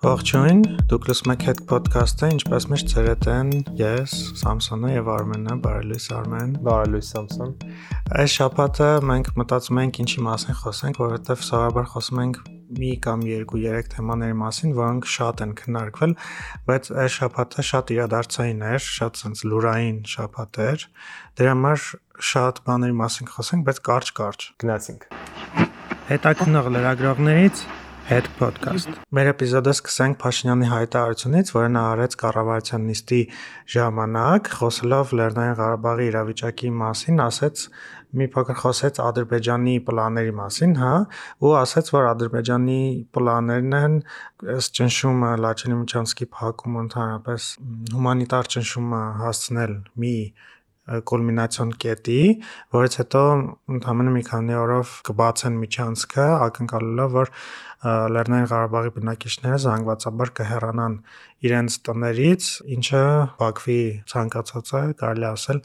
Ողջույն, դուք լսում եք Head Podcast-ը, ինչպես միշտ ձեր հետ են ես, Սամսոնը եւ Արմենը, բարելույս Արմեն։ Բարելույս Սամսոն։ Այս շաբաթը մենք մտածում ենք ինչի մասին խոսենք, որովհետեւ սովորաբար խոսում ենք մի կամ երկու երեք թեմաների մասին, որոնք շատ են քննարկվել, բայց այս շաբաթը շատ իրադարձային էր, շատ sense լուրային շաբաթ էր։ Դրա համար շատ բաների մասին խոսենք, բայց կարճ-կարճ։ Գնացինք։ Հետաքնող լրագրողներից Head Podcast։ Մեր էպիզոդը սկսենք Փաշինյանի հայտարարությունից, որը նա արեց կառավարության նիստի ժամանակ, խոսելով Լեռնային Ղարաբաղի իրավիճակի մասին, ասեց մի փոքր խոսեց Ադրբեջանի պլանների մասին, հա, ու ասաց, որ Ադրբեջանի պլաններն են ճնշումը Լաչինի Միչանսկի փակում ընդհանրապես հումանիտար ճնշումը հասցնել մի կուլմինացիոն կետի, որից հետո ընդհանրապես մի քանի օրով կբացեն միջանցքը, ակնկալելով որ Լեռնային Ղարաբաղի բնակիչները զանգվածաբար կհեռանան իրենց տներից, ինչը Բաքվի ցանկացածը կարելի ասել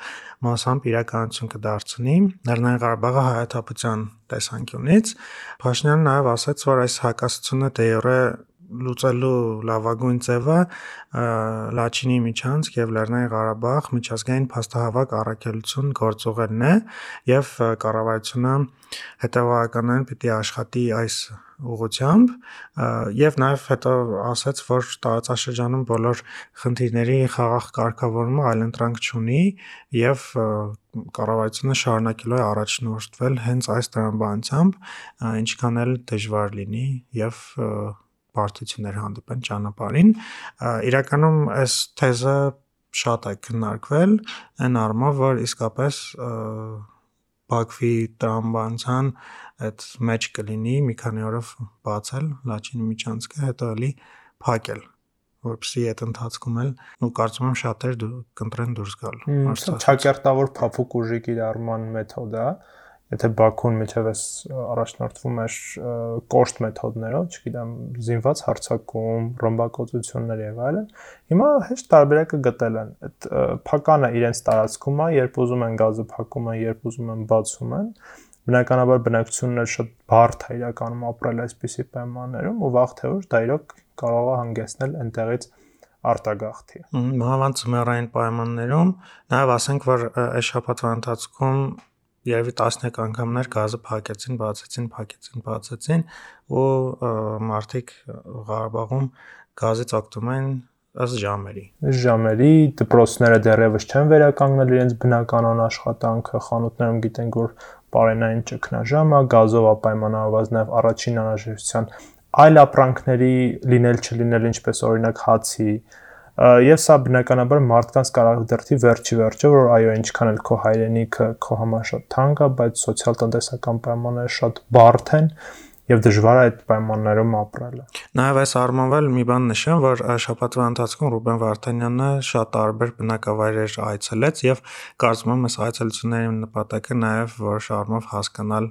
մասամբ իրականություն կդարձնի Լեռնային Ղարաբաղը հայաթափության տեսանկյունից։ Փաշինյանը նաև ասաց, որ այս հակասությունը դեյորե լուծելու լավագույն ձևը Լաչինի միջանցք եւ Լեռնային Ղարաբաղ միջազգային փաստահավաք առաքելություն գործողելն է եւ կառավարությունը հետեւականորեն պիտի աշխատի այս ուղությամբ եւ նաեւ հետո ասաց, որ տարածաշրջանում բոլոր խնդիրների խաղաղ կարգավորումը այլընտրանք չունի եւ կառավարությունը շարունակելու է առաջնորդվել հենց այս տրամաբանությամբ, ինչքան էլ դժվար լինի եւ բարդություններ հանդիպեն ճանապարհին։ Իրականում այս թեզը շատ է քննարկվել այն առումով, որ իսկապես Բաքվի տրամաբանության այդ մեջ կլինի մի քանի օրով բացել Լաչինի միջանցքը, հետո էլի փակել որպեսի այդ ընթացքում էլ ու կարծում եմ շատեր կընտրեն դուրս գալ։ Չակերտավոր փափուկ ուժի կիրառման մեթոդ է, եթե Բաքուն միջև էս առաջնորդվում էր կոշտ մեթոդներով, չգիտեմ, զինված հարձակում, ռոմբակոծություններ եւ այլն, հիմա հեշտ տարբերակը գտել են։ Այդ փականը իրենց տարածքում է, երբ ուզում են գազը փակում են, երբ ուզում են բացում են, բնականաբար բնակչությունն էլ շատ բարդ է իրականում ապրել այսպիսի պայմաններում ու վաղ թե ուշ դա իրոք կարող է հանգեցնել այնտեղից արտագաղթի։ Մանավանդ ծմերային պայմաններում նաև ասենք, որ այս շաբաթվա ընթացքում երևի 11 անգամներ գազը փակեցին, բացեցին, փակեցին, բացեցին ու մարդիկ Ղարաբաղում գազից օգտվում են ըստ ժամերի։ Ժամերի դպրոցները դեռևս չեն վերականգնել իրենց բնականon աշխատանքը, խանութներում գիտենք որ բարենային ճգնաժամը, գազով ապայմանավորված նաև առաջին անհրաժեշտության այլ ապրանքների լինել չլինել, ինչպես օրինակ հացի, եւ սա բնականաբար մարդկանց կարող դրթի վերջի վերջը որ այո ինչքան էլ քո հայրենիքը քո համար շատ թանկ է բայց սոցիալ-տնտեսական պայմանները շատ բարդ են եւ դժվար է այդ պայմաններում ապրելը։ Նաեւ այս առումով մի բան նշեմ, որ շաբաթվա ընթացքում Ռուբեն Վարդանյանը շատ տարբեր բնակավայրեր այցելեց եւ կարծում եմ այս այցելությունների նպատակը նաեւ որոշ առումով հասկանալ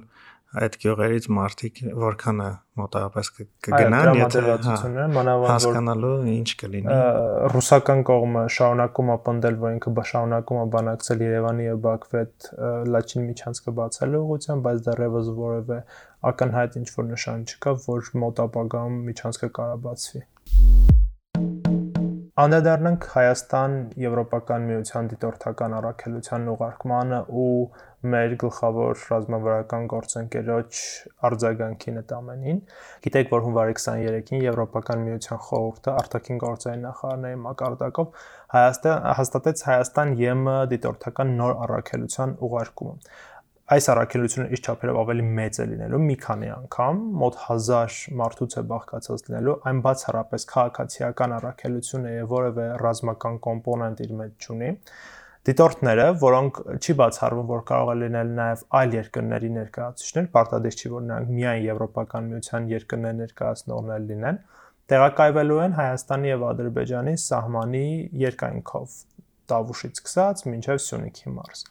այդ գյուղերից մարդիկ որքան է մոտավորապես կգնան, եթե մանավանդ հասկանալու ինչ կլինի։ Ռուսական կողմը շարունակում է պնդել, որ ինքը շարունակում է բանակցել Երևանի եւ Բաքվի հետ Լաչին միջանցքը բացելու ուղղությամբ, բայց դեռևս որևէ ակնհայտ ինչ որ նշան չկա, որ մոտ ապագայում միջանցքը կարաբացվի։ Անդրադառնանք Հայաստան Եվրոպական միության դիտորդական առաքելության ուղարկմանը ու մեր գլխավոր ռազմավարական գործընկերոջ արձագանքին այդ ամենին։ Գիտեք, որ հունվարի 23-ին Եվրոպական միության խորհուրդը արտաքին գործերի նախարարների մակարդակով Հայաստան հաստատեց Հայաստան ԵՄ դիտորդական նոր առաքելության ուղարկումը այս առաքելությունը իր չափերով ավելի մեծ է լինելու մի քանի անգամ, մոտ 1000 մարդուց է բաղկացած լինելու, այն բացառապես քաղաքացիական առաքելություն է որևէ ռազմական կոմպոնենտ իր մեջ չունի։ Դիտորդները, որոնք չի բացառվում, որ կարող է լինել նաև այլ երկրների ներկայացուցիչներ, պարտադիր չի, որ նրանք միայն Եվրոպական միության երկրներ ներկայացնողներ լինեն, տեղակայվելու են Հայաստանի եւ Ադրբեջանի սահմանի երկայնքով, Տավուշից սկսած մինչև Սյունիքի մարզ։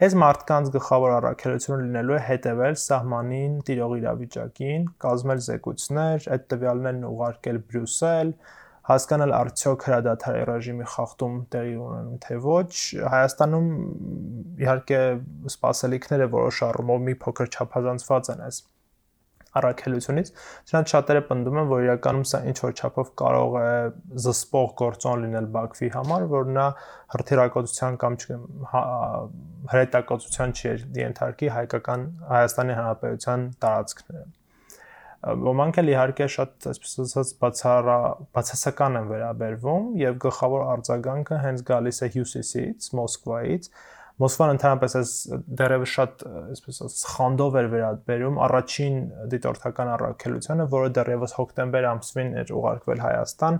Այս մարդկանց գլխավոր առաքելությունը լինելու է հետևել սահմանին տիրող իրավիճակին, կազմել զեկույցներ, այդ տվյալներն ուղարկել Բրյուսել, հասկանալ արդյոք հրադադարի ռեժիմի խախտում տեղի ունենում թե ոչ։ Հայաստանում իհարկե սպասելիքները որոշ առումով մի փոքր չափազանցված են այս առաքելությունից։ Չնայած շատերը պնդում են, որ իրականում սա ինչ որ չափով կարող է զսպող գործոն լինել Բաքվի համար, որ նա հրթիռակոծության կամ հա, հրետակոծության չի ենթարկի հայկական Հայաստանի Հանրապետության տարածքները ոմանք էլ իհարկե շատ այսպես ասած բացարա բացասական են վերաբերվում եւ գլխավոր արձագանքը հենց գալիս է հյուսիսից, Մոսկվայից, Մոսկվան ընդհանրապես այս դերևս շատ այսպես ասած խանդով էր վերաբերում առաջին դիտորդական առաքելությանը, որը դեռևս հոկտեմբեր ամսին էր ուղարկվել Հայաստան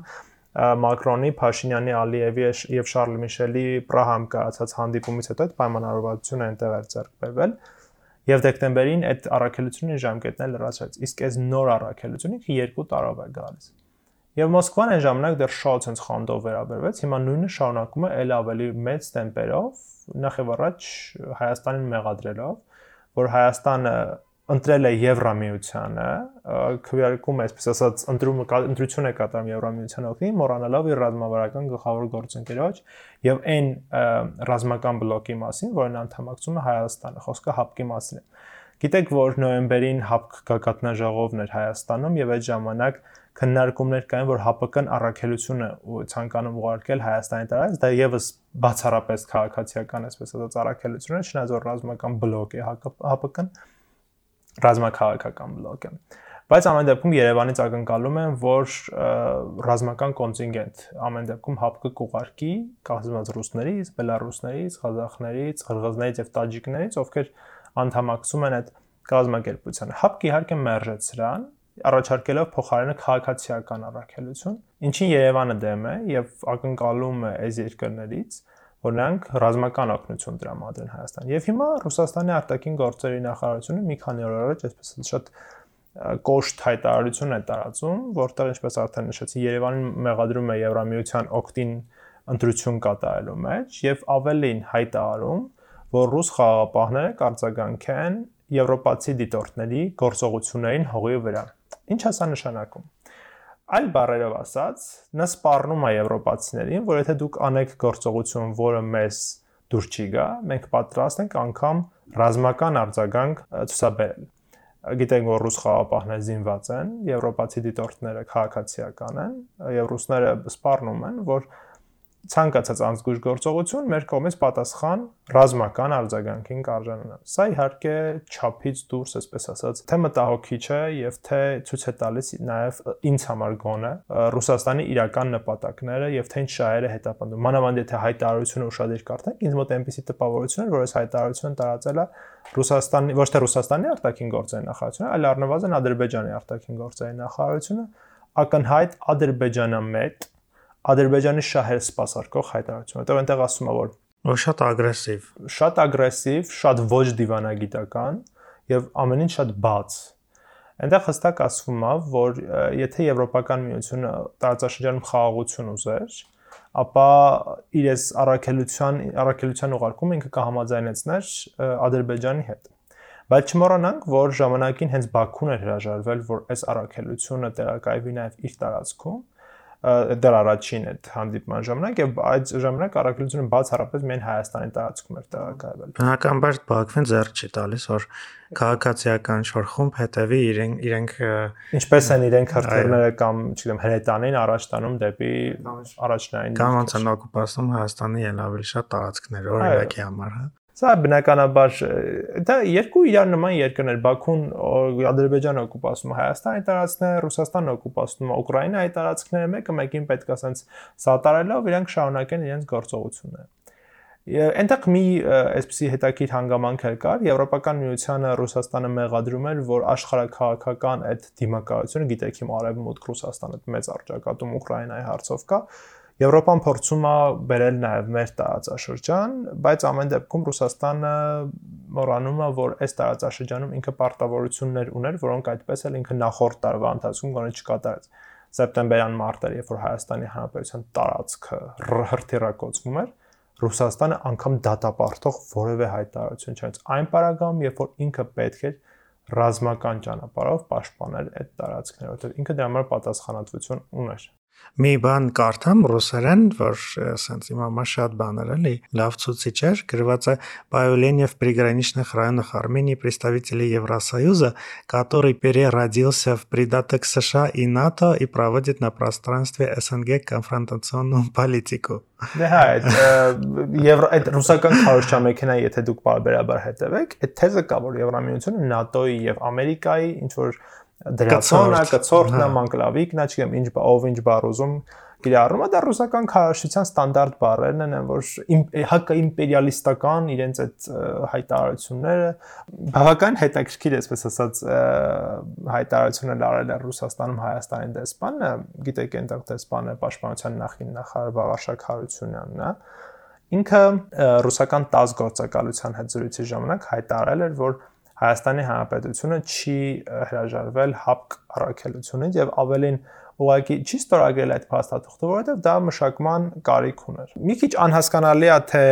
Մակրոնի, Փաշինյանի, Ալիևի եւ Շարլ Միշելի Պրահամ կայացած հանդիպումից հետո այդ պայմանավորվածությունը այնտեղ էր ձեռք բերվել եւ դեկտեմբերին այդ առաքելությունը ժամկետն էլ լրացրեց։ Իսկ այս նոր առաքելությունը 2 տարով է գալիս։ Եվ Մոսկվան այն ժամանակ դեռ շատ ցենց խանդով վերաբերվեց, հիմա նույնը շարունակում է ել ավելի մեծ տեմպերով, նախ եւ առաջ Հայաստանին մեղադրելով, որ Հայաստանը ընտրել է Եվրամիությանը, քվեարկում է, այսպես ասած, ընտրումը ընտրություն է կատարում Եվրամիության օգտին, մոռանալով իր ռազմավարական գլխավոր գործընկերոջ եւ այն ռազմական բլոկի մասին, որն անդամակցում է Հայաստանը, խոսքը հապկի մասին է։ Գիտեք, որ նոյեմբերին հապկ գագաթնաժողովն էր Հայաստանում եւ այդ ժամանակ քննարկումներ կային, որ ՀԱՊԿ-ն առաքելությունը ցանկանում ուղարկել Հայաստանի տարած, դա եւս բացառապես քաղաքացիական, այսպես ասած, առաքելություն է, չնայած որ ռազմական բլոկ է ՀԱՊԿ-ն, ռազմաքաղաքական բլոկ է։ Բայց ամեն դեպքում Երևանից ակնկալում են, որ ռազմական կոնտինգենտ ամեն դեպքում ՀԱՊԿ կուղարկի կազմված ռուսներից, բելարուսներից, ղազախներից, ղրղզներից եւ տաջիկներից, ովքեր անդամակցում են այդ կազմակերպությանը։ ՀԱՊԿ իհարկե մերժեց սրան, առաջարկելով փոխարենը քաղաքացիական առաքելություն, ինչին Երևանը դեմ է եւ ակնկալում է այս երկրներից, որ նրանք ռազմական օգնություն տրամադրեն Հայաստան։ Եվ հիմա Ռուսաստանի արտաքին գործերի նախարարությունը մի քանի օր առաջ այսպես շատ կոշտ հայտարարություն է տարածում, որտեղ ինչպես արդեն նշեցի, Երևանին մեղադրում է Եվրամիության օկտին ընտրություն կատարելու մեջ եւ ավելին հայտարարում, որ ռուս խաղաղապահները կարձագանքեն եվրոպացի դիտորդների գործողություններին հողի վրա։ Ինչ է սա նշանակում։ Այլ բառերով ասած, նա սպառնում է եվրոպացիներին, որ եթե դուք անեք գործողություն, որը մեզ դուր չի գա, մենք պատրաստ ենք անգամ ռազմական արձագանք ցուսաբերել։ Գիտենք, որ ռուս խաղապահները զինված են, եվրոպացի դիտորդները քաղաքացիական են, եւ ռուսները սպառնում են, որ ցանկացած անզգույշ գործողություն մեր կողմից պատասխան ռազմական արձագանքին կարժանանա։ Սա իհարկե չափից դուրս, այսպես ասած, թե մտահոգիչ է եւ թե ցույց է տալիս նաեւ ինձ համար գոնը Ռուսաստանի իրական նպատակները եւ թե ինչ շահեր է հետապնդում։ Մանավանդ եթե հայտարարությունը ուշադիր կարդանք, ինձ մոտ այնպեսի տպավորություն էր, որ այս հայտարարությունը տարածել է Ռուսաստանի ոչ թե Ռուսաստանի արտաքին գործերի նախարարությունը, այլ առնվազն Ադրբեջանի արտաքին գործերի նախարարությունը ակնհայտ ադրբեջանամետ Ադրբեջանի շահեր սпасարկող հայտարարություն, որտեղ այնտեղ ասում է որ որ շատ ագրեսիվ, շատ ագրեսիվ, շատ ոչ դիվանագիտական եւ ամեն ինչ շատ բաց։ Այնտեղ հստակ ասվում է, որ եթե Եվրոպական միությունը տարածաշրջանում խաղաղություն ուզեր, ապա իր այս առաքելության առաքելության ուղարկումը ինքը կհամաձայնեցներ Ադրբեջանի հետ։ Բայց չմոռանանք, որ ժամանակին հենց Բաքուն էր հրաժարվել, որ այս առաքելությունը տեղակայվի նաև իր տարածքում դեռ առաջին այդ հանդիպման ժամանակ եւ այդ ժամանակ առաքելությունը բացառապես միայն Հայաստանի տարածքում էր տեղակայվել։ Բնականաբար Բաքվին ձեռ չի տալիս, որ քաղաքացիական շոր խումբ հետևի իրենք իրենք ինչպես են իրենք հրթիռները կամ, չգիտեմ, հրետանին առաջ տանում դեպի առաջնային կամ ոնց են օկուպացնում Հայաստանի ել ավելի շատ տարածքներ օրինակի համար, հա։ Սա բնականաբար դա երկու իրար նման երկրներ Բաքուն Ադրբեջանը օկուպացնում է Հայաստանի տարածքները, Ռուսաստանը օկուպացնում է Ուկրաինայի տարածքները, մեկը մեկին պետք է ասենց սատարելով իրանք շարունակեն իրենց գործողությունները։ Այնտեղ մի այսպիսի հետաքրիր հանգամանք էլ կար, Եվրոպական միությանը Ռուսաստանը մեղադրում էր, որ աշխարհակաղակական այդ դիմակայությունը, գիտեք, հիմա արևմուտք Ռուսաստանը մեծ արժակատում Ուկրաինայի հարցով կա, Եվրոպան փորձում է բերել նաև մեր տարածաշրջան, բայց ամեն դեպքում Ռուսաստանը մոռանում է, որ այս տարածաշրջանում ինքը պարտավորություններ ուներ, որոնք այդպես էլ ինքը նախորդ տարվա ընթացքում գոնե չկատարեց։ Սեպտեմբերյան մարտեր, երբ որ Հայաստանի Հանրապետության տարածքը հրթիռակոծվում էր, Ռուսաստանը անգամ դատապարտող որևէ հայտարարություն չանց։ Այն պարագայում, երբ որ ինքը պետք էր ռազմական ճանապարհով պաշտպանել այդ տարածքները, որտեղ ինքը դրա համար պատասխանատվություն ուներ մի бан կարդամ ռուսերեն, որ ասենց իմ համար շատ բաներ էլի, լավ ցուցիչ էր, գրված է Появление в приграничных районах Армении представителей Евросоюза, который переродился в придаток США и НАТО и проводит на пространстве СНГ конфронтационную политику։ Դե հա, այդ եվրո այդ ռուսական քարոշչամեքենա, եթե դուք բարբերաբար հետևեք, այդ թեզը կա, որ Եվրամիությունը ՆԱՏՕ-ի եւ Ամերիկայի ինչ որ դրացոնը, կցորդն է, մանկլավիկն է, չգիտեմ, ինչ ով ինչ բառ ուզում կիրառում է, դա ռուսական քարոշչության ստանդարտ բառերն են, որ հակա իմպերիալիստական իրենց այդ հայտարարությունները բավական հետաքրքիր է, այսպես ասած, հայտարարություններ արել է Ռուսաստանում Հայաստանի դեսպանը, գիտեք, այնտեղ դեսպանը պաշտպանության նախին նախարար Վաղարշակ Հարությունյանն է, ինքը ռուսական 10 գործակալության հետ զրույցի ժամանակ հայտարարել էր, որ Հայաստանի Հանրապետությունը չի հրաժարվել հապկ առաքելությունից եւ ավելին ուղղակի չի ստորագրել այդ փաստաթուղթը, որովհետև դա մշակման կարիք ուներ։ Մի քիչ անհասկանալի է, թե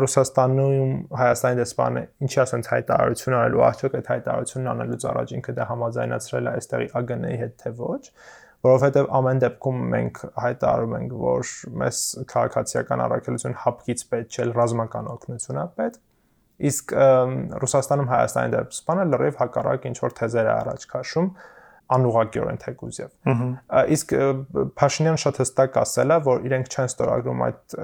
Ռուսաստանում Հայաստանի դեսպանը ինչի ասենց հայտարարություն արել ու արդյոք այդ հայտարարությունն անելուց առաջ ինքը դա համաձայնացրել է այստեղի ԱԳՆ-ի հետ թե ոչ որովհետև ամեն դեպքում մենք հայտարարում ենք, որ մեզ քաղաքացիական առաքելություն հապկից պետք չէ, ռազմական օգնություն է պետք Իսկ Ռուսաստանում Հայաստանի դեպսպանը լրիվ հակառակ ինչ որ թեզեր է առաջ քաշում անուղակիորեն թեկուզև։ Իսկ Փաշինյան շատ հստակ ասել է, որ իրենք չեն ստորագրում այդ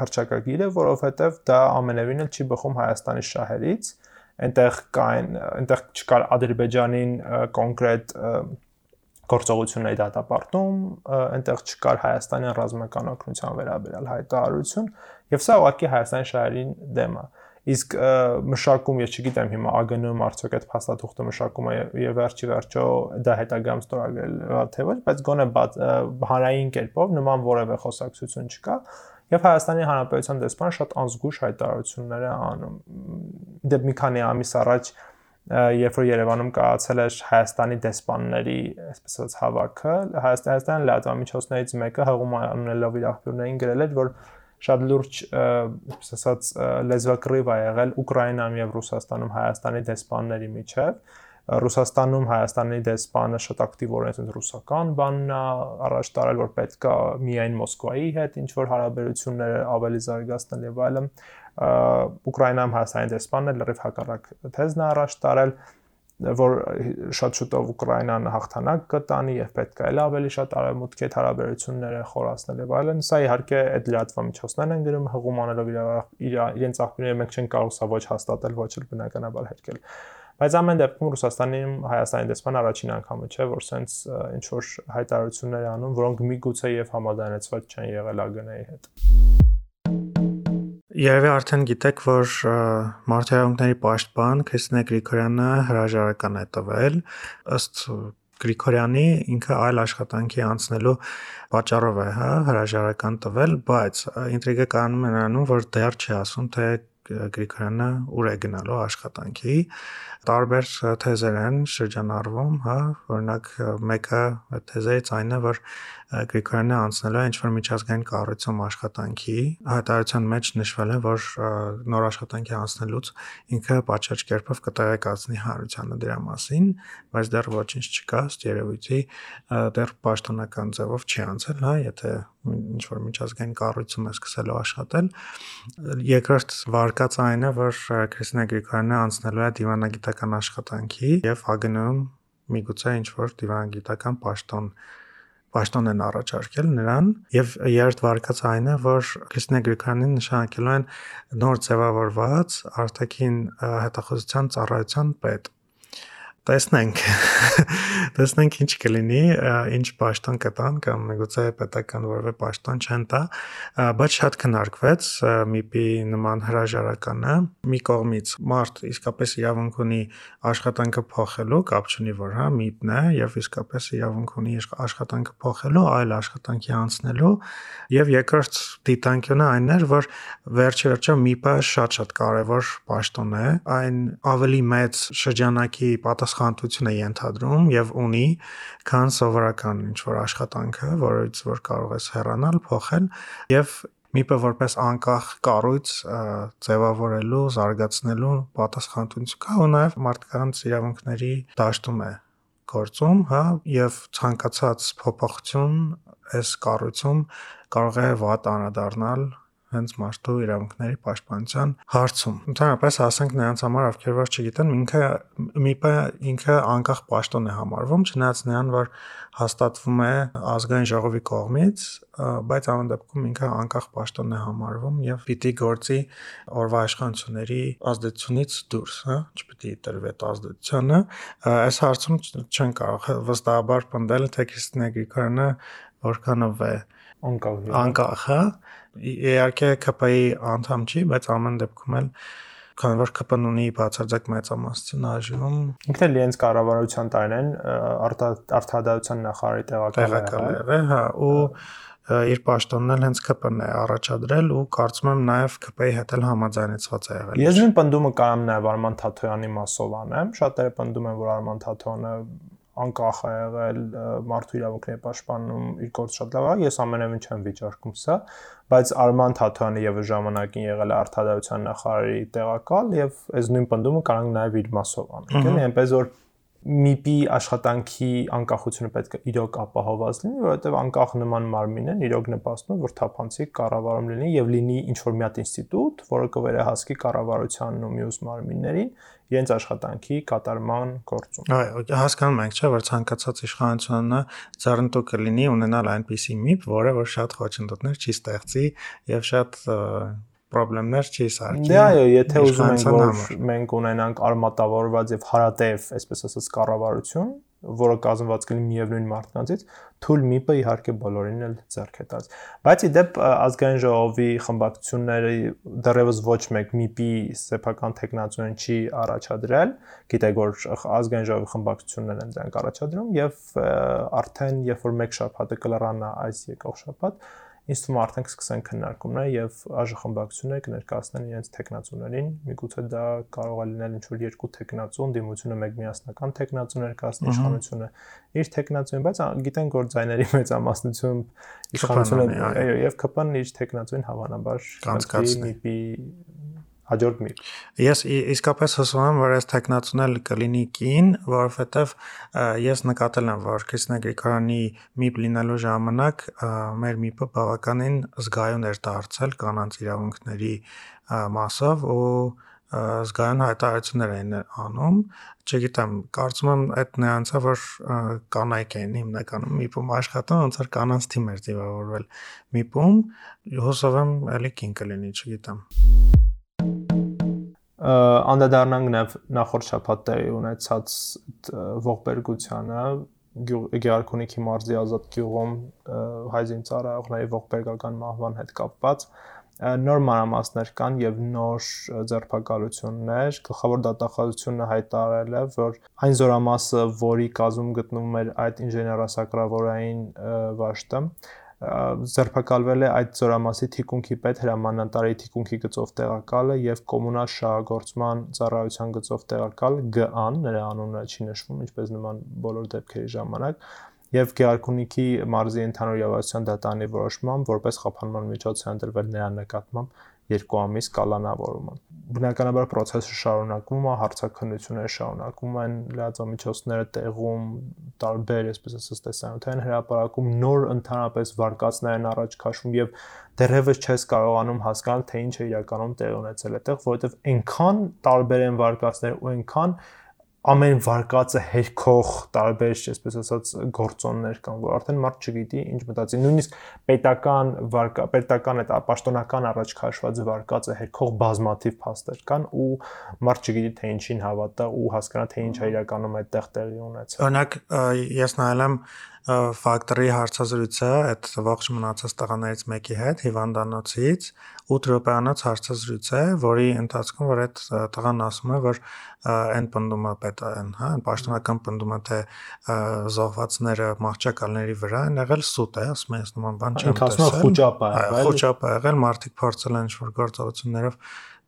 հրճակագիրը, որովհետև դա ամենևին էլ չի բխում Հայաստանի շահերից, այնտեղ կային, այնտեղ չկար Ադրբեջանին կոնկրետ գործողությունների դատապարտում, այնտեղ չկար Հայաստանի ռազմական օգնության վերաբերյալ հայտարարություն, եւ սա ուղղակի Հայաստանի շահերին դեմ է։ Իսկ մշակում, ես չգիտեմ հիմա ԱԳՆ-ում արդյոք այդ փաստաթուղթը մշակում է եւ վերջի վերջո դա հետագայում ստորագրել թե ոչ, բայց գոնե հանրային կերպով նման որևէ խոսակցություն չկա եւ Հայաստանի Հանրապետության դեսպան շատ անզգույշ հայտարարություններ է անում։ Դե մի քանի ամիս առաջ երբ որ Երևանում կայացել էր Հայաստանի դեսպանների, այսպես ասած, հավաքը, Հայաստանի լրատվամիջոցներից մեկը հղում անունելով իր աղբյուրներին գրել էր, որ շատ լուրջ, այսպես ասած, լեզվակռիվ ա եղել Ուկրաինայում եւ Ռուսաստանում Հայաստանի դեսպանների միջև։ Ռուսաստանում Հայաստանի դեսպանը շատ ակտիվորեն ասես ռուսական բանն է առաջ տարել, որ պետքա միայն Մոսկվայի հետ ինչ որ հարաբերությունները ավելի զարգացնել եւ այլն։ Ուկրաինայում Հայաստանի դեսպանն լրիվ հակառակ թեզն է առաջ տարել որ շատ շուտով Ուկրաինան հաղթանակ կտանի եւ պետք է ավելի շատ արևմուտքի հետ հարաբերությունները խորացնել եւ այլն։ Սա իհարկե այդ լրատվամիջոցներն են գրում հղում անելով իր իրենց աղբյուրները մենք չենք կարող սա ոչ հաստատել, ոչ էլ բնականաբար հերկել։ Բայց ամեն դեպքում Ռուսաստանում Հայաստանի դեսպան առաջին անգամը չէ, որ սենց ինչ որ հայտարարություններ անում, որոնք միգուցե եւ համաձայնեցված չեն եղել ԱԳՆ-ի հետ։ Երևի արդեն գիտեք, որ Մարտիրոսյանների պաշտպան Քրիստինե Գրիգորյանը հրաժարական է տվել ըստ Գրիգորյանի ինքը այլ աշխատանքի անցնելու պատճառով է, հա, հրաժարական տվել, բայց ինտրիգը կանում է նրանում, որ դեռ չի ասում, թե Գրիգորյանը ուր է գնալու աշխատանքի տարբեր թեզեր են շրջանառվում, հա, օրինակ մեկը թեզերից այն է, որ Գրիգորյանը անցնելու է ինչ-որ միջազգային կառույցում աշխատանքի, հայտարարության մեջ նշվել է, որ նոր աշխատանքի անցնելուց ինքը պատշաճ կերպով կտեղեկացնի հանրությանը դրա մասին, բայց դեռ ոչինչ չկա, ըստ երևույթի դեռ պաշտոնական ձևով չի անցել, հա, եթե ինչ որ միջազգային կառույցում է սկսելու աշխատել։ Երկրորդ վարկած այն է, որ Քրիստինա Գրիգորյանը անցնելու է դիվանագիտական աշխատանքի եւ ԱԳՆ-ում միգուցե ինչ որ դիվանագիտական պաշտոն պաշտոն են առաջարկել նրան եւ երրորդ վարկած այն է որ Քրիստինե Գրիգորյանին նշանակելու են նոր ձևավորված արտաքին հետախուզության ծառայության պետ տեսնենք տեսնենք ինչ կլինի ինչ պաշտոն կտան կամ միգուցե պետական որևէ պաշտոն չեն տա բայց շատ քննարկվեց միպի նման հրաժարականը մի կողմից մարդ իսկապես իրավունք ունի աշխատանքը փոխելու կապ չունի որ հա միպն է եւ իսկապես իրավունք ունի աշխատանքը փոխելու այլ աշխատանքի անցնելու եւ երկրորդ դիտանկյունը այն էր որ վերջի վերջո միպը շատ-շատ կարեւոր պաշտոն է այն ավելի մեծ շրջանակի պատաս պատասխանատվություն է ենթադրում եւ ունի, քան սովորական ինչ որ աշխատանքը, որից որ կարող ես հեռանալ, փոխել եւ միպը որպես անկախ կառույց ձևավորելու, զարգացնելու պատասխանատվություն կա ու նաեւ մարդկանց իրավունքների դաշտում է գործում, հա, եւ ցանկացած փոփոխություն այս կառույցում կարող է վատ անդրադառնալ հենց մարդու իրավունքների պաշտպանության հարցում։ Ընդհանրապես ասենք նրանց համար, ովքեր որ չգիտեն, ինքը ՄԻՊ-ը ինքը անկախ պաշտոն է համարվում, չնայած նրան որ հաստատվում է ազգային ժողովի կողմից, բայց ամեն դեպքում ինքը անկախ պաշտոն է համարվում եւ պիտի գործի օրվա իշխանությունների ազդեցությունից դուրս, հա, չպիտի տրվի այդ ազդեցությունը։ Այս հարցում չեն կարող վստահաբար պնդել, թե Քրիստինե Գրիգորյանը որքանով է անկախ անկախ, հա իհարկե ԿՊ-ի անդամ չի, բայց ամեն դեպքում էլ քանի որ ԿՊ-ն ունի բացարձակ մեծամասնություն այժմ ինքն էլ իրենց կառավարության տարին արտահայտության նախարարի տեղակալ է եղել, հա, ու իր պաշտոնն էլ հենց ԿՊ-ն է առաջադրել ու կարծում եմ նաև ԿՊ-ի հետ էլ համաձայնեցված է եղել։ Ես նույն պնդումը կարամ նաև Արման Թաթոյանի մասով անեմ։ Շատերը պնդում են, որ Արման Թաթոյանը անկախ է եղել մարդու իրավունքների պաշտպանում իր գործ շատ լավ է ես ամենևին չեմ վիճարկում սա բայց Արման Թաթոյանը եւս ժամանակին եղել է արտադրության նախարարի տեղակալ եւ այս նույն պնդումը կարող նաև իր մասով անել էլի այնպես որ MIP-ի աշխատանքի անկախությունը պետք է իրոք ապահովված լինի, որովհետև անկախ նման մարմինն իրոք նպաստում որ թափանցիկ կառավարում լինի եւ լինի ինչ որ մի հատ ինստիտուտ, որը կվերահասկի կառավարությանն ու մյուս մարմիններին իրենց աշխատանքի կատարման գործում։ Այո, հասկանում ենք, չէ՞, որ ցանկացած իշխանությունը ծառնտու կլինի ունենալ այնպիսի MIP, որը որ շատ խոչընդոտներ չի ստեղծի եւ շատ խնդիրներ չի սարքի։ Դե այո, եթե ուզում ենք որ մենք ունենանք արմատավորված եւ հարատև, այսպես ասած, կառավարություն, որը կազմված կլինի միևնույն մարդկանցից, թույլ MIP-ը իհարկե բոլորին էլ ձեռք է տալիս։ Բայց ի դեպ ազգային ժողովի խմբակցությունների դեռևս ոչ մեկ MIP-ի սեփական տեխնացիոն չի առաջադրել, գիտեք որ ազգային ժողովի խմբակցություններն են դրանք առաջադրում եւ արդեն երբ որ մեկ շաբաթը կլրանա այս եկող շաբաթ, ինձ թվում է արդեն կսկսեն քննարկումները եւ ԱԺ խմբակցությունները կներկայացնեն իրենց տեխնացուներին։ Միգուցե դա կարող է լինել ինչ-որ երկու տեխնացու, դիմությունը մեկ միասնական տեխնացու ներկայացնի իշխանությունը իր տեխնացուին, բայց գիտենք որ ձայների մեծամասնություն իշխանությունը այո եւ ԿՊ-ն իր տեխնացուին հավանաբար կանցկացնի հաջորդ միպ։ Ես իսկապես հուսում եմ, որ այս տեխնացունել կլինի կին, որովհետև ես նկատել եմ, որ Քրիստինա Գրիգորյանի միպ լինելու ժամանակ մեր միպը բավականին զգայուն էր դարձել կանանց իրավունքների մասով ու զգայուն հայտարարություններ էին անում, չգիտեմ, կարծում եմ այդ նրանցը որ կանայք էին հիմնականում միպում աշխատում, ոնց որ կանանց թիմ էր ձևավորվել միպում, հուսով եմ էլի կին կլինի, չգիտեմ անդադառնանք նաև նախորդ շաբաթ տեղի ունեցած ողբերգությանը Գեարքունիքի մարզի ազատ գյուղում հայզին ծառայողների ողբերգական մահվան հետ կապված նոր մանրամասներ կան եւ նոր ձերբակալություններ գլխավոր դատախազությունը հայտարարել է որ այն զորամասը որի կազմում գտնվում էր այդ ինժեներասակրավորային վաշտը ձերբակալվել է այդ ծորամասի թիկունքի պետ հրամանատարի թիկունքի գծով տեղակալը եւ կոմունալ շահագործման ծառայության գծով տեղակալ ԳԱ-ն, նրա անունը չի նշվում, ինչպես նման բոլոր դեպքերի ժամանակ, եւ Գեարքունիքի մարզի ընդհանուր իրավասության դատարանի որոշմամբ որպես խափանման միջոց է ընտրվել նրա նկատմամբ երկու ամիս կալանավորումը։ Բնականաբար process-ը շարունակվում է, հարցակնությունները շարունակվում են, լրատվամիջոցները տեղում տարբեր, այսպես ասած, տեսանյութային հրապարակում նոր ընդհանրապես վարկածներ են առաջ քաշվում եւ դեռևս չես կարողանում հասկանալ թե ինչ է իրականում տեղ ունեցել այդտեղ, որովհետեւ այնքան տարբեր են վարկածներ ու այնքան ամեն վարկածը հերքող տարբեր, այսպես ասած, գործոններ կան, որ արդեն մարդ չգիտի ինչ մտածի։ Նույնիսկ պետական վարկա, պետական այդ պաշտոնական առաջ քաշված վարկածը հերքող բազմաթիվ փաստեր կան ու մարդ չգիտի թե ինչին հավատա ու հասկանա թե ինչ է իրականում այդտեղ տեղի ունեցել։ Օրինակ ես նայել եմ ֆակտորի հարցազրույցը այդ ողջ մնացած տղաներից մեկի հետ հիվանդանոցից 8 րոպեանոց հարցազրույց է, որի ընթացքում որ այդ տղան ասում է, որ այն պնդումը պետք է, հա, պաշտոնական պնդումը թե զոհվածները մահճակալների վրա են եղել սուտ է, ասում եմ, նման բան չեմ տեսել։ Խոճապ է եղել։ Խոճապ է եղել, մարդիկ փորձել են ինչ-որ գործողություններով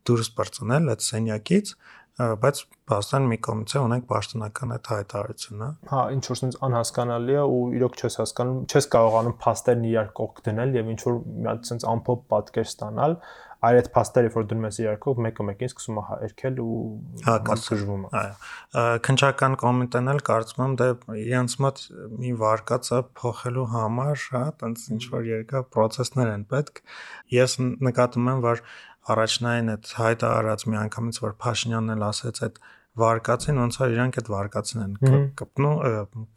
դուրս բրծնել այդ սենյակից բայց բաստան մի կողմից է ունենք պաշտոնական այդ հայտարարությունը։ Հա, ինչ որ sense անհասկանալի է ու իրոք չես հասկանում, չես կարողանում փաստերն իրար կողք դնել եւ ինչ որ մի հատ sense ամփոփ պատկեր ստանալ, այլ այդ փաստերը որ դնում ես իրարքով մեկը մեկին սկսում է երկել ու հակասվում է այո քնչական կոմենտն էլ կարծում եմ դե իրենց մոտ մի վարկածը փոխելու համար հա տենց ինչ որ երկա process-ներ են պետք ես նկատում եմ որ առաջնային այդ հայտը արած մի անգամից որ Փաշինյանն էլ ասեց այդ վարկածին ոնց որ իրանք այդ վարկածն են կպնու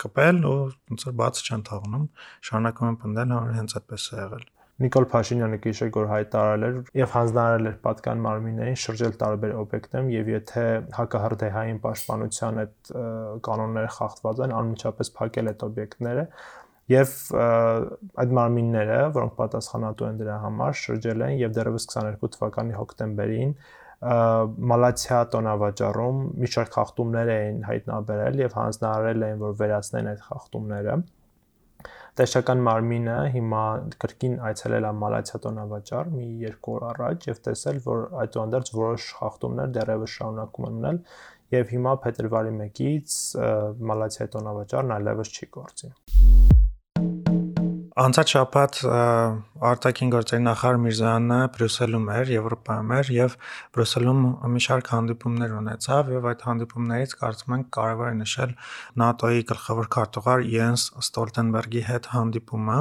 կպել ու ոնց որ բաց չեն թողնում շարունակում են պնդել որ հենց այդպես է եղել Նիկոլ Փաշինյանը գիշեր որ հայտարարել էր եւ հանձնարարել էր պատկան մարմիններին շրջել տարբեր օբյեկտներում եւ եթե հակահրդեհային պաշտպանության այդ կանոնները խախտված են անմիջապես փակել այդ օբյեկտները եւ այդ մարմինները, որոնք պատասխանատու են դրա համար, շրջել են եւ դեռևս 22 թվականի հոկտեմբերին Մալացիա տոնավաճառում մի շարք խախտումներ էին հայտնաբերել եւ հանձնարարել էին, որ վերացնեն այդ խախտումները Տեսչական մարմինը հիմա կրկին այցելել է Մալացիա վաճառ մի երկու օր առաջ եւ տեսել, որ այդուհանդերձ որոշ խախտումներ դեռևս շարունակում են մնել եւ հիմա փետրվարի 1-ից Մալացիա տոնավաճառն այլևս չի գործի։ Անցած շաբաթ արտաքին գործերի նախարար Միրզյանը Բրյուսելում էր, Եվրոպայում էր եւ Բրյուսելում մի շարք հանդիպումներ ունեցավ եւ այդ հանդիպումներից կարծում ենք կարևոր է նշել ՆԱՏՕ-ի գլխավոր քարտուղար Յենս Ստոլտենբերգի հետ հանդիպումը։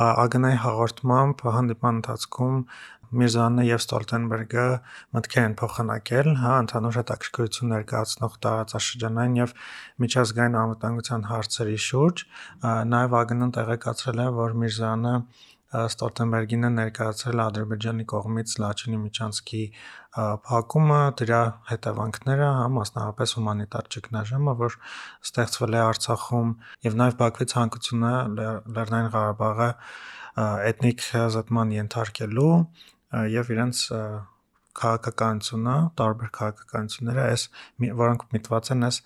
ԱԳՆ-ի հաղորդմամբ հանդիպան ընթացքում Միրզյանը եւ Ստոլտենբերգը մտքեր են փոխանակել, հա, ընդհանուր հետաքրքրություն ներկայացնող տարածաշրջանային եւ միջազգային անվտանգության հարցերի շուրջ, նաեւ ԱԳՆ-ն տեղեկացրել է, որ Միրզյանը Ստոլտենբերգին է ներկայացրել Ադրբեջանի կողմից Լաչինի միջանցքի փակումը, դրա հետևանքները, հա, մասնավորապես հումանիտար ճգնաժամը, որ ստեղծվել է Արցախում եւ նաեւ Բաքվի ցանկությունը Լեռնային Ղարաբաղը էթնիկ զտման ենթարկելու եւ իրենց քաղաքականությունը, տարբեր քաղաքականությունները այս որոնք միտված են այս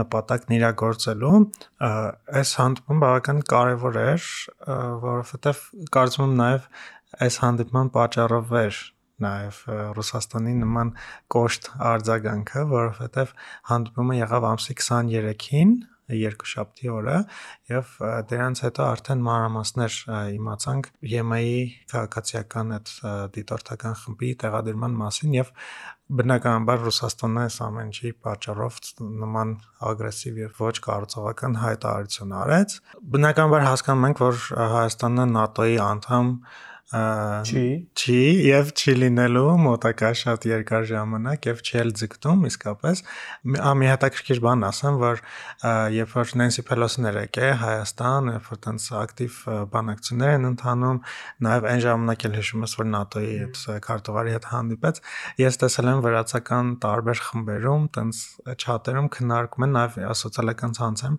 նպատակն իրագործելու, այս հանդիպումը բավական կարևոր էր, որովհետեւ կարծում եմ նաեւ այս հանդիպման պատճառով էր նաև Ռուսաստանի նման կոշտ արձագանքը, որովհետև հանդիպումը եղավ ամսի 23-ին, երկուշաբթի օրը եւ դրանց հետո արդեն մանրամասներ իմացանք ԵՄ-ի քաղաքացիական այդ դիտորդական խմբի տեղադրման մասին եւ բնականաբար Ռուսաստանն այս ամենի պատճառով նման ագրեսիվ եւ ոչ կարծողական հայտարարություն արեց բնականաբար հասկանում ենք որ Հայաստանը ՆԱՏՕ-ի անդամ չի չի եւ չի լինելու մոտակա շատ երկար ժամանակ եւ չի էլ ձգտում իսկապես մի հետաքրքիր բան ասեմ որ երբ որ Նենսի Փելոսին էր եկել Հայաստան երբ որ տենց ակտիվ բանակցություններ են ընթանում նաեւ այն ժամանակ էլ հիշում ես որ ՆԱՏՕ-ի այդ քարտուղարի հետ հանդիպեց ես տեսել եմ վրացական տարբեր խմբերում տենց չաթերում քննարկում են նաեւ սոցիալական ցանցերում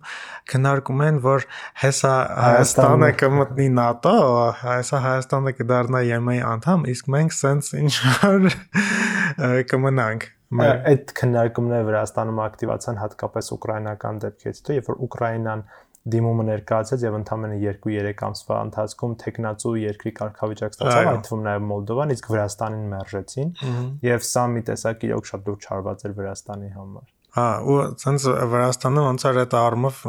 քննարկում են որ հեսա Հայաստանը կմտնի ՆԱՏՕ հեսա Հայաստանը կդառնա ԵՄ-ի անդամ, իսկ մենք սենց ինչ որ կմնանք այդ քննարկումները Վրաստանում ակտիվացան հատկապես ուկրաինական դեպքից հետո, երբ որ Ուկրաինան դիմումը ներկայացեց եւ ընդամենը 2-3 ամսվա ընթացքում տեխնացու երկրի կարգավիճակ ստացավ, այդ թվում նաեւ Մոլդովան, իսկ Վրաստանին մերժեցին եւ սա մի տեսակ իրոք շատ դուր չարված էր Վրաստանի համար։ Հա, ու ցենց Վրաստանը ոնց էր այդ արմով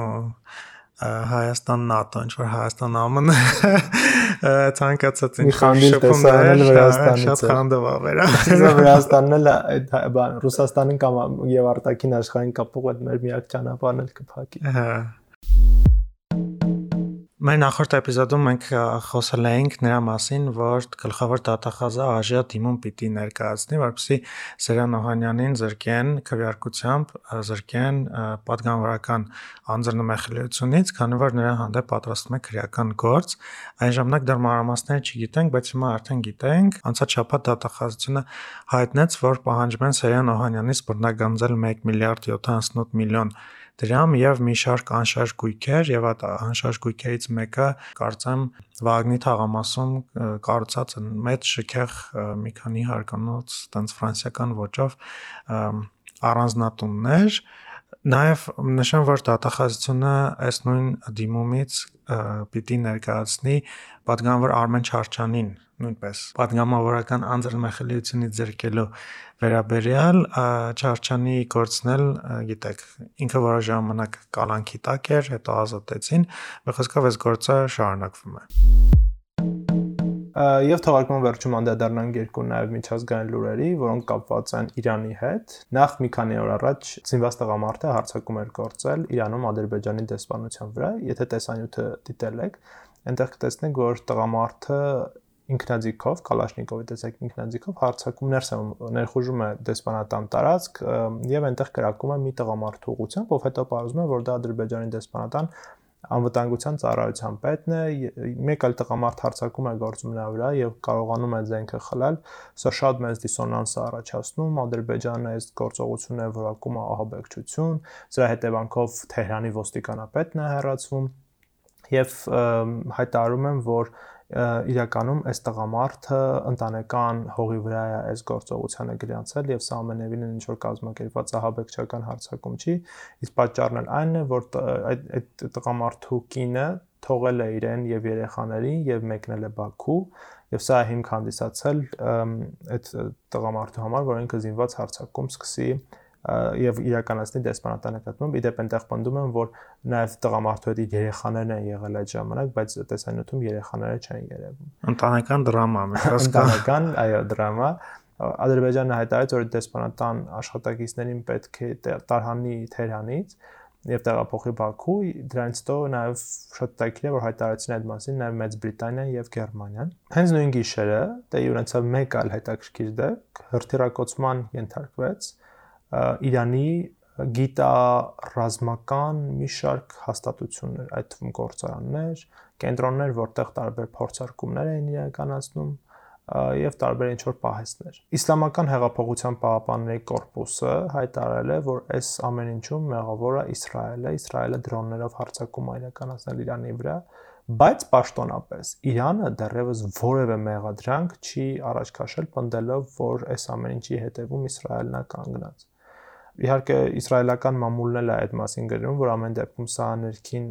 Հայաստան ՆԱՏՕ, ինչ որ Հայաստան ԱՄՆ ցանկացած ինչ շփումներ Վրաստանից շատ խանդով ա վերա։ Իսկ Վրաստանն էլ այդ բան Ռուսաստանին կամ եւ արտաքին աշխարհին կապող այդ մեր միակ ճանապարհն էլ կփակի։ Հա Մեր նախորդ էպիզոդում մենք խոսել էինք նրա մասին, որ գլխավոր տվյալխազա Աժիա դիմում պիտի ներկայացնի, որպեսզի Սերյան Օհանյանին զրկեն քվեարկությամբ, զրկեն падգամավորական անձնամխելիությունից, քանի որ նրա հանդեպ պատրաստվում է քրեական գործ։ Այն ժամանակ դեռ մանրամասները չգիտենք, բայց հիմա արդեն գիտենք։ Անցած շաբաթ տվյալխազությունը հայտնեց, որ պահանջում են Սերյան Օհանյանից բռնագանձել 1 միլիարդ 708 միլիոն 000 դրամ եւ մի շարք անշարժ գույքեր եւ այդ անշարժ գույքերից մեկը կարծեմ Վագնի թաղամասում կառուցած մեծ շքեղ մի քանի հարկանոց տենց ֆրանսիական ոճով առանձնատուններ Նաև նշեմ, որ դատախազությունը այս նույն դիմումից պիտի ներկայացնի պատգամավոր Արմեն Չարչանին նույնպես պատգամավորական անձնամխելիությունի ձերկելու վերաբերյալ Չարչանի գործնել, գիտեք, ինքը որոշ ժամանակ կալանքի տակ էր, հետո ազատեցին, բայց խոսքով այս գործը շարունակվում է։ Եվ թողարկման վերջում անդրադառնանք երկու նաև միջազգային լուրերի, որոնք կապված են Իրանի հետ։ Նախ մի քանի օր առաջ Զինված տղամարդը հարցակում էր գործել Իրանում Ադրբեջանի դեսպանության վրա։ Եթե տեսանյութը դիտել եք, այնտեղ կտեսնեք, որ տղամարդը ինքնաձիգով, Կալաշնիկովի տեսակ ինքնաձիգով հարցակում ներս է ներխուժում է դեսպանատան տարածք եւ այնտեղ կրակում է մի տղամարդ ուղությամբ, ով հետո պարզում է, որ դա Ադրբեջանի դեսպանատան անվտանգության ծառայության պետն է, մեկ այլ տղամարդ հարցակում է գործում նրա վրա եւ կարողանում է զենքը խլալ, սա շատ մեծ դիսոնանս է առաջացնում, Ադրբեջանը այս գործողությունները որակում է ահաբեկչություն, սրա հետևանքով Թեհրանի ոստիկանապետն է հեռացվում եւ հայտարարում են, որ իրականում այս տղամարդը ընտանեկան հողի վրա է այս գործողությանը գրանցել եւ սա ամենևին ինչ որ կազմակերպված ահաբեկչական հարցակում չի իսկ պատճառն էլ այն է որ այդ այդ տղամարդու կինը թողել է իրեն եւ երեխաներին եւ մեկնել է Բաքու եւ սա հիմք հանդիսացել այդ տղամարդու համար որ ինքը զինված հարցակում սկսի եւ իրականացնի դեսպանատան նկատմամբ։ Իդեպ այնտեղ պնդում են, որ նաեւ տղամարդու հետ երեխաներն են եղել այդ ժամանակ, բայց տեսանյութում երեխաները չեն երևում։ Ընտանեկան դրամա, միշտ ընտանեկան, այո, դրամա։ Ադրբեջանը հայտարարեց, որ դեսպանատան աշխատակիցներին պետք է տարհանի Թեհրանից եւ տեղափոխի Բաքու, դրանից հետո նաեւ շատ տակիր է որ հայտարարեցին այդ մասին նաեւ Մեծ Բրիտանիան եւ Գերմանիան։ Հենց նույն գիշերը դե ունեցավ մեկ այլ հետաքրքիր դեպք, հրթիռակոծման ենթարկվեց Իրանի գիտա ռազմական մի շարք հաստատություններ, այդ թվում գործարաններ, կենտրոններ, որտեղ տարբեր փորձարկումներ էին իրականացնում եւ տարբեր ինչ որ պահեստներ։ Իսլամական հեղափոխության պահապանների կորպուսը հայտարարել է, որ այս ամեն ինչում մեղավորը Իսրայելը, Իսրայելը դրոններով հարձակում է իրականացնել Իրանի վրա, բայց պաշտոնապես Իրանը դեռևս որևէ մեղադրանք չի առաջ քաշել, պնդելով, որ այս ամեն ինչի հետևում Իսրայելն է կանգնած իհարկե իսրայելական մամուլն էլ է այդ մասին գրում, որ ամեն դեպքում սա ներքին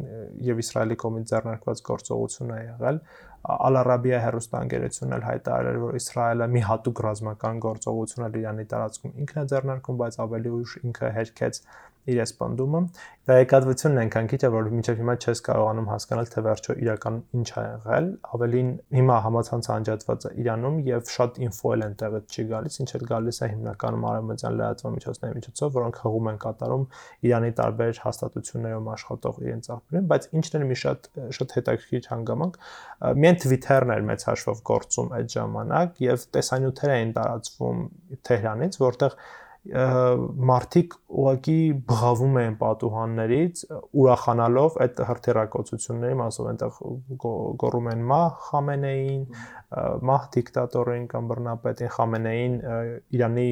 եւ Իսրայելի կողմից ձեռնարկված գործողություն է եղել։ Ալ-Արաբիա հերոստանգերությունն էլ հայտարարել որ Իսրայելը մի հատուկ ռազմական գործողություն է Իրանի տարածքում ինքն է ձեռնարկում, բայց ավելի ուշ ինքը հերքեց իր սպանդումը։ Տեղեկատվությունն այնքան քիչ է, որ մինչև հիմա չես կարողանում հասկանալ, թե վերջո իրական ինչ ա եղել։ Ավելին հիմա համացանցը անջատված է Իրանում եւ շատ ինֆո էլ տեղից չի գալիս, ինչ էլ գալիս է հիմնականում արևմտյան լրատվամիջոցների միջոցով, որոնք հղում են կատարում Իրանի տարբեր հաստատություններում աշխատող իրենց աղբյուրին, բայց ինչն էլ մի շատ շատ հետաքրքիր հանգամանք, միայն Twitter-ն էր մեծ հաշվով գործում այդ ժամանակ եւ տեսանյութեր էին տարածվում Թեհրանից, որտեղ մարդիկ ուղակի բղավում էին պատուհաններից ուրախանալով այդ հրթիռակոծությունների մասով այնտեղ գոռում են մահ Խամենեին, մահ դիկտատորին կամ բռնապետին Խամենեին Իրանի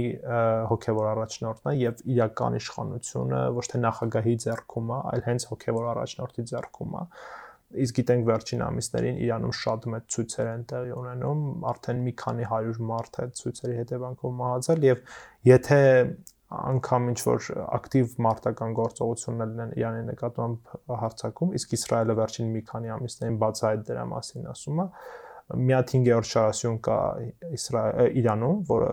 հոգևոր առաջնորդն է եւ իրական իշխանությունը ոչ թե նախագահի ձեռքում է, այլ հենց հոգևոր առաջնորդի ձեռքում է իսկ գիտենք վերջին ամիսներին Իրանում շատ մեծ ցույցեր են տեղի ունենում, արդեն մի քանի 100 մարդ այդ ցույցերի հետևանքով մահացել եւ եթե անգամ ինչ որ ակտիվ մարտական գործողություններ լինեն Իրանի նկատմամբ հարցակում, իսկ Իսրայելը վերջին մի քանի ամիսներին բացահայտ դրա մասին ասում է, մի հատ 5-րդ շարասյուն կա Իսրայել Իրանում, որը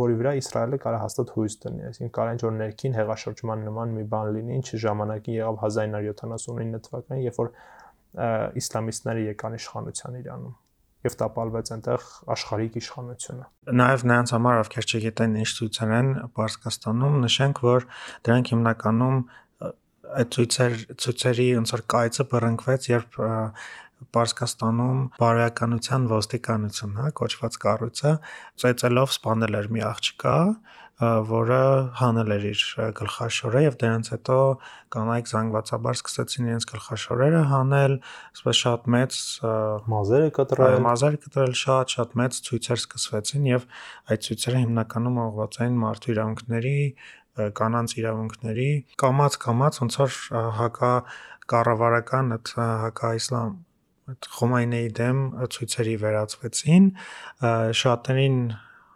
որի վրա Իսրայելը կարող հաստատ հույս դնի, այսինքն կարող ինչ որ ներքին հեղաշրջման նման մի բան լինի, ինչը ժամանակին եղավ 1979 թվականին, երբ որ իսլամիստները եկան իշխանության Իրանում եւ տապալվեց այնտեղ աշխարհիկ իշխանությունը։ Նաեւ նրանց համար, ովքեր չգիտեն ինչ ցույցեր են Պարսկաստանում, նշենք, որ դրանք հիմնականում այդ ցույցեր ցույցերի ոնց որ կայծը բռնկվեց, երբ Պարսկաստանում բարոյականության ոստիկանություն, հա, կոչված կառույցը ծեծելով սպանել էր մի աղջկա, որը հանել էր իր գլխաշորը եւ դրանից հետո կանայք զանգվածաբար սկսեցին իրենց գլխաշորերը հանել, ասես շատ մեծ մազերը կտրել, մազերը կտրել շատ շատ մեծ ցույցեր սկսվեցին եւ այդ ցույցերը հիմնականում ուղղված էին մարդու իրավունքների կանանց իրավունքների կամած կամած ոնց որ հակա կառավարական այդ հակա-իսլամ այդ Խոմայնեի դեմ ցույցերի վերածվեցին շատերին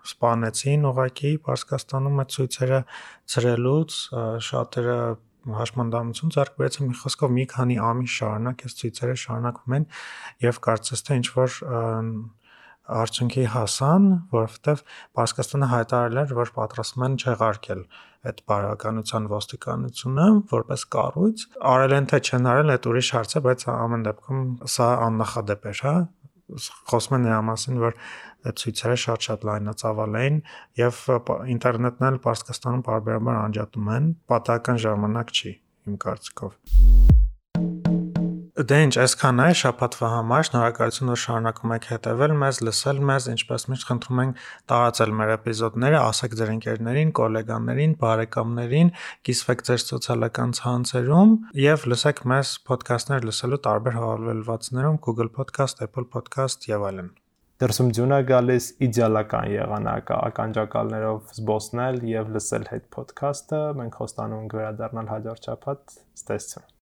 սպանեցին ուղակի Պարսկաստանում այդ ցույցերը ծրելուց շատերը հաշմանդամություն ձեռք բերեցին մի խոսքով մի քանի ամիս շարունակ այս ցույցերը շարունակվում են եւ կարծես թե ինչ որ արդյունքի հասան, որովհետև Պարսկաստանը հայտարարել էր, որ պատրաստվում են չեղարկել այդ բարոյականության ոստիկանությունը որպես կառույց։ Արել են թե չեն արել, այդ ուրիշ հարց է, բայց ամեն դեպքում սա աննախադեպ էր, հա խոսում են նրա մասին, որ ցույցերը շատ-շատ լայնածավալ էին եւ ինտերնետն էլ Պարսկաստանում բարբերաբար անջատում են, պատահական ժամանակ չի իմ կարծիքով։ Դե ինչ, այսքան է շփաթվա համար։ Շնորհակալություն, որ շարունակում եք հետևել մեզ, լսել մեզ, ինչպես միշտ խնդրում ենք տարածել մեր էպիզոդները, ասեք ձեր ընկերներին, գոլեգաներին, բարեկամներին, կիսվեք ձեր սոցիալական ցանցերում եւ լսեք մեզ ոդքասթներ լսելու տարբեր հավելվածներում Google Podcast, Apple Podcast եւ այլն դրսում ձյունա գալիս իդեալական եղանակը ականջակալներով զբոսնել եւ լսել հետ ոդքասթը մենք խոստանում ենք վերադառնալ հաջորդ շաբաթ ստեսություն